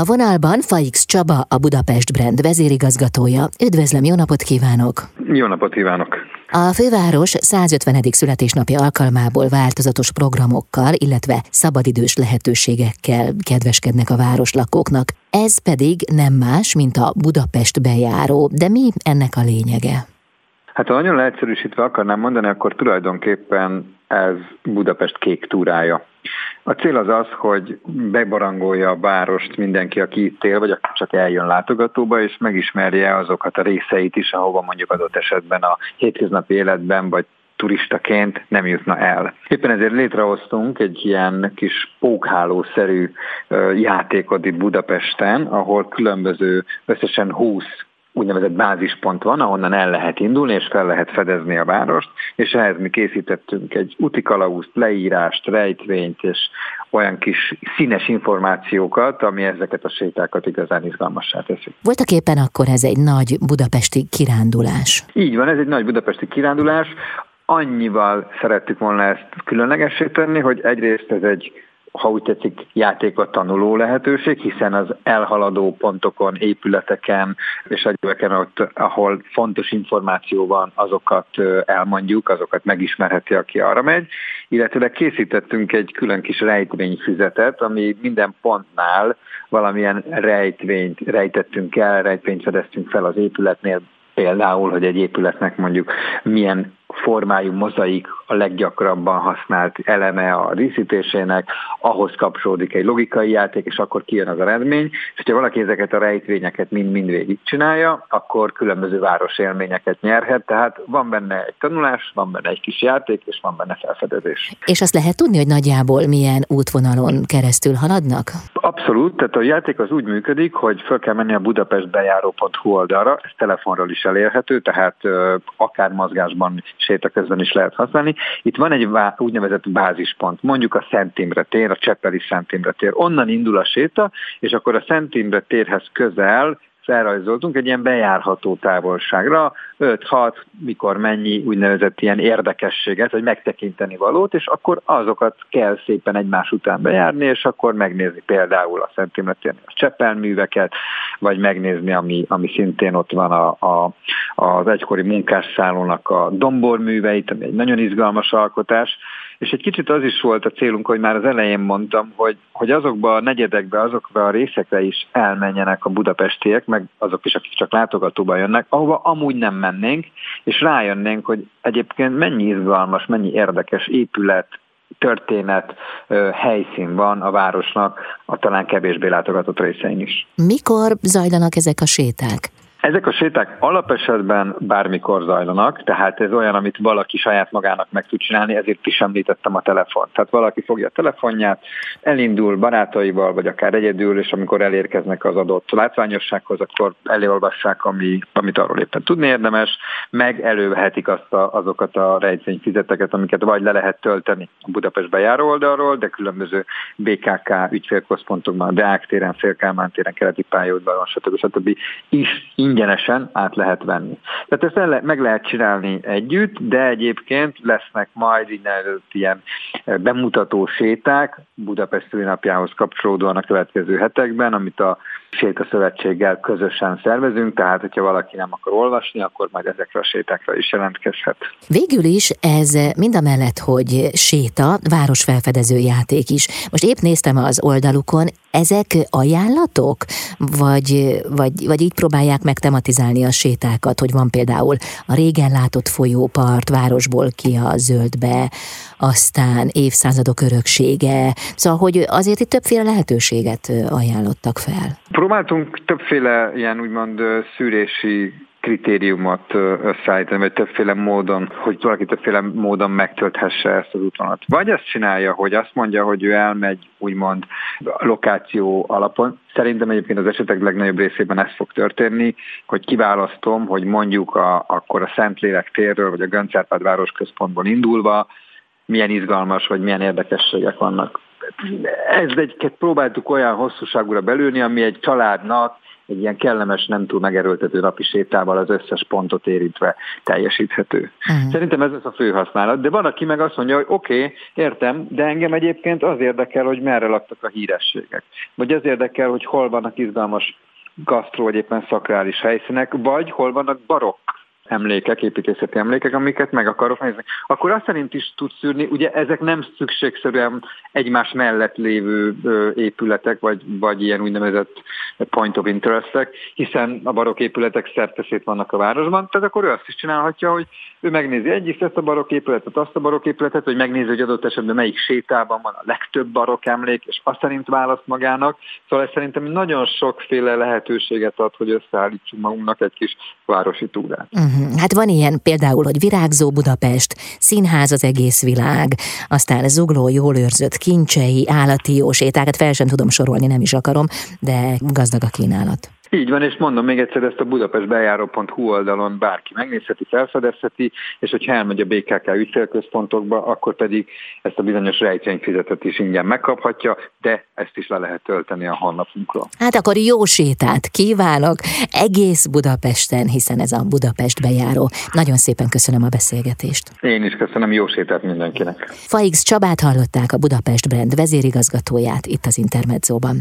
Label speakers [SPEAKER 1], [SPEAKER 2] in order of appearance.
[SPEAKER 1] A vonalban Faix Csaba, a Budapest Brand vezérigazgatója. Üdvözlöm, jó napot kívánok!
[SPEAKER 2] Jó napot kívánok!
[SPEAKER 1] A főváros 150. születésnapja alkalmából változatos programokkal, illetve szabadidős lehetőségekkel kedveskednek a városlakóknak. Ez pedig nem más, mint a Budapest bejáró. De mi ennek a lényege?
[SPEAKER 2] Hát ha nagyon leegyszerűsítve akarnám mondani, akkor tulajdonképpen ez Budapest kék túrája. A cél az az, hogy bebarangolja a várost mindenki, aki itt él, vagy csak eljön látogatóba, és megismerje azokat a részeit is, ahova mondjuk adott esetben a hétköznapi életben, vagy turistaként nem jutna el. Éppen ezért létrehoztunk egy ilyen kis pókhálószerű játékot itt Budapesten, ahol különböző összesen 20 úgynevezett bázispont van, ahonnan el lehet indulni, és fel lehet fedezni a várost, és ehhez mi készítettünk egy utikalauzt, leírást, rejtvényt, és olyan kis színes információkat, ami ezeket a sétákat igazán izgalmassá teszi.
[SPEAKER 1] Voltak éppen akkor ez egy nagy budapesti kirándulás.
[SPEAKER 2] Így van, ez egy nagy budapesti kirándulás. Annyival szerettük volna ezt különlegessé tenni, hogy egyrészt ez egy ha úgy tetszik, játékot tanuló lehetőség, hiszen az elhaladó pontokon, épületeken és egyébként ott, ahol fontos információ van, azokat elmondjuk, azokat megismerheti, aki arra megy, illetve készítettünk egy külön kis rejtvényfüzetet, ami minden pontnál valamilyen rejtvényt rejtettünk el, rejtvényt fedeztünk fel az épületnél, például, hogy egy épületnek mondjuk milyen formájú mozaik a leggyakrabban használt eleme a díszítésének, ahhoz kapcsolódik egy logikai játék, és akkor kijön az eredmény, és ha valaki ezeket a rejtvényeket mind-mind végig csinálja, akkor különböző városélményeket nyerhet, tehát van benne egy tanulás, van benne egy kis játék, és van benne felfedezés.
[SPEAKER 1] És azt lehet tudni, hogy nagyjából milyen útvonalon keresztül haladnak?
[SPEAKER 2] Abszolút, tehát a játék az úgy működik, hogy föl kell menni a budapestbejáró.hu oldalra, ez telefonról is elérhető, tehát akár mozgásban közben is lehet használni. Itt van egy úgynevezett bázispont, mondjuk a Szent Imre tér, a Cseppeli Szent Imre tér. Onnan indul a séta, és akkor a Szent Imre térhez közel felrajzoltunk egy ilyen bejárható távolságra, 5-6, mikor mennyi úgynevezett ilyen érdekességet, vagy megtekinteni valót, és akkor azokat kell szépen egymás után bejárni, és akkor megnézni például a Szent Imretérni a Csepelműveket, vagy megnézni, ami, ami szintén ott van a, a, az egykori munkásszállónak a domborműveit, ami egy nagyon izgalmas alkotás, és egy kicsit az is volt a célunk, hogy már az elején mondtam, hogy, hogy azokba a negyedekbe, azokba a részekre is elmenjenek a budapestiek, meg azok is, akik csak látogatóba jönnek, ahova amúgy nem mennénk, és rájönnénk, hogy egyébként mennyi izgalmas, mennyi érdekes épület, történet, helyszín van a városnak a talán kevésbé látogatott részein is.
[SPEAKER 1] Mikor zajlanak ezek a séták?
[SPEAKER 2] Ezek a séták alapesetben bármikor zajlanak, tehát ez olyan, amit valaki saját magának meg tud csinálni, ezért is említettem a telefont. Tehát valaki fogja a telefonját, elindul barátaival, vagy akár egyedül, és amikor elérkeznek az adott látványossághoz, akkor elolvassák, ami, amit arról éppen tudni érdemes, meg elővehetik azt a, azokat a rejtvényfizeteket, amiket vagy le lehet tölteni a Budapest bejáró oldalról, de különböző BKK ügyfélközpontokban, Deák téren, Félkálmán téren, Keleti pályaudvaron, stb. stb. is ingyenesen át lehet venni. Tehát ezt meg lehet csinálni együtt, de egyébként lesznek majd így ilyen eh, bemutató séták Budapest napjához kapcsolódóan a következő hetekben, amit a Séta Szövetséggel közösen szervezünk, tehát hogyha valaki nem akar olvasni, akkor majd ezekre a sétákra is jelentkezhet.
[SPEAKER 1] Végül is ez mind a mellett, hogy séta, városfelfedező játék is. Most épp néztem az oldalukon, ezek ajánlatok? Vagy, vagy, vagy így próbálják meg tematizálni a sétákat, hogy van például a régen látott folyópart, városból ki a zöldbe, aztán évszázadok öröksége. Szóval, hogy azért itt többféle lehetőséget ajánlottak fel.
[SPEAKER 2] Próbáltunk többféle ilyen úgymond szűrési kritériumot összeállítani, vagy többféle módon, hogy valaki többféle módon megtölthesse ezt az útvonalat. Vagy azt csinálja, hogy azt mondja, hogy ő elmegy úgymond lokáció alapon. Szerintem egyébként az esetek legnagyobb részében ez fog történni, hogy kiválasztom, hogy mondjuk a, akkor a Szentlélek térről, vagy a Göncárpád városközpontból indulva, milyen izgalmas, vagy milyen érdekességek vannak ez egyiket próbáltuk olyan hosszúságúra belülni, ami egy családnak egy ilyen kellemes, nem túl megerőltető napi sétával az összes pontot érintve teljesíthető. Uh-huh. Szerintem ez az a fő használat, de van, aki meg azt mondja, hogy oké, okay, értem, de engem egyébként az érdekel, hogy merre laktak a hírességek. Vagy az érdekel, hogy hol vannak izgalmas gasztró, vagy éppen szakrális helyszínek, vagy hol vannak barokk emlékek, építészeti emlékek, amiket meg akarok nézni, akkor azt szerint is tud szűrni, ugye ezek nem szükségszerűen egymás mellett lévő épületek, vagy, vagy ilyen úgynevezett point of interestek, hiszen a barokk épületek szerteszét vannak a városban, tehát akkor ő azt is csinálhatja, hogy ő megnézi egyik ezt a barokk épületet, azt a barokk épületet, hogy megnézi, hogy adott esetben melyik sétában van a legtöbb barokk emlék, és azt szerint választ magának. Szóval ez szerintem nagyon sokféle lehetőséget ad, hogy összeállítsunk magunknak egy kis városi túrát.
[SPEAKER 1] Uh-huh. Hát van ilyen például, hogy virágzó Budapest, színház az egész világ, aztán zugló, jól őrzött kincsei, állati jó sétákat, fel sem tudom sorolni, nem is akarom, de gazdag a kínálat.
[SPEAKER 2] Így van, és mondom még egyszer, ezt a budapestbejáró.hu oldalon bárki megnézheti, felfedezheti, és hogyha elmegy a BKK ügyfélközpontokba, akkor pedig ezt a bizonyos rejtvényfizetet is ingyen megkaphatja, de ezt is le lehet tölteni a honlapunkról.
[SPEAKER 1] Hát akkor jó sétát kívánok egész Budapesten, hiszen ez a Budapest bejáró. Nagyon szépen köszönöm a beszélgetést.
[SPEAKER 2] Én is köszönöm, jó sétát mindenkinek.
[SPEAKER 1] Faix Csabát hallották a Budapest Brand vezérigazgatóját itt az Intermedzóban.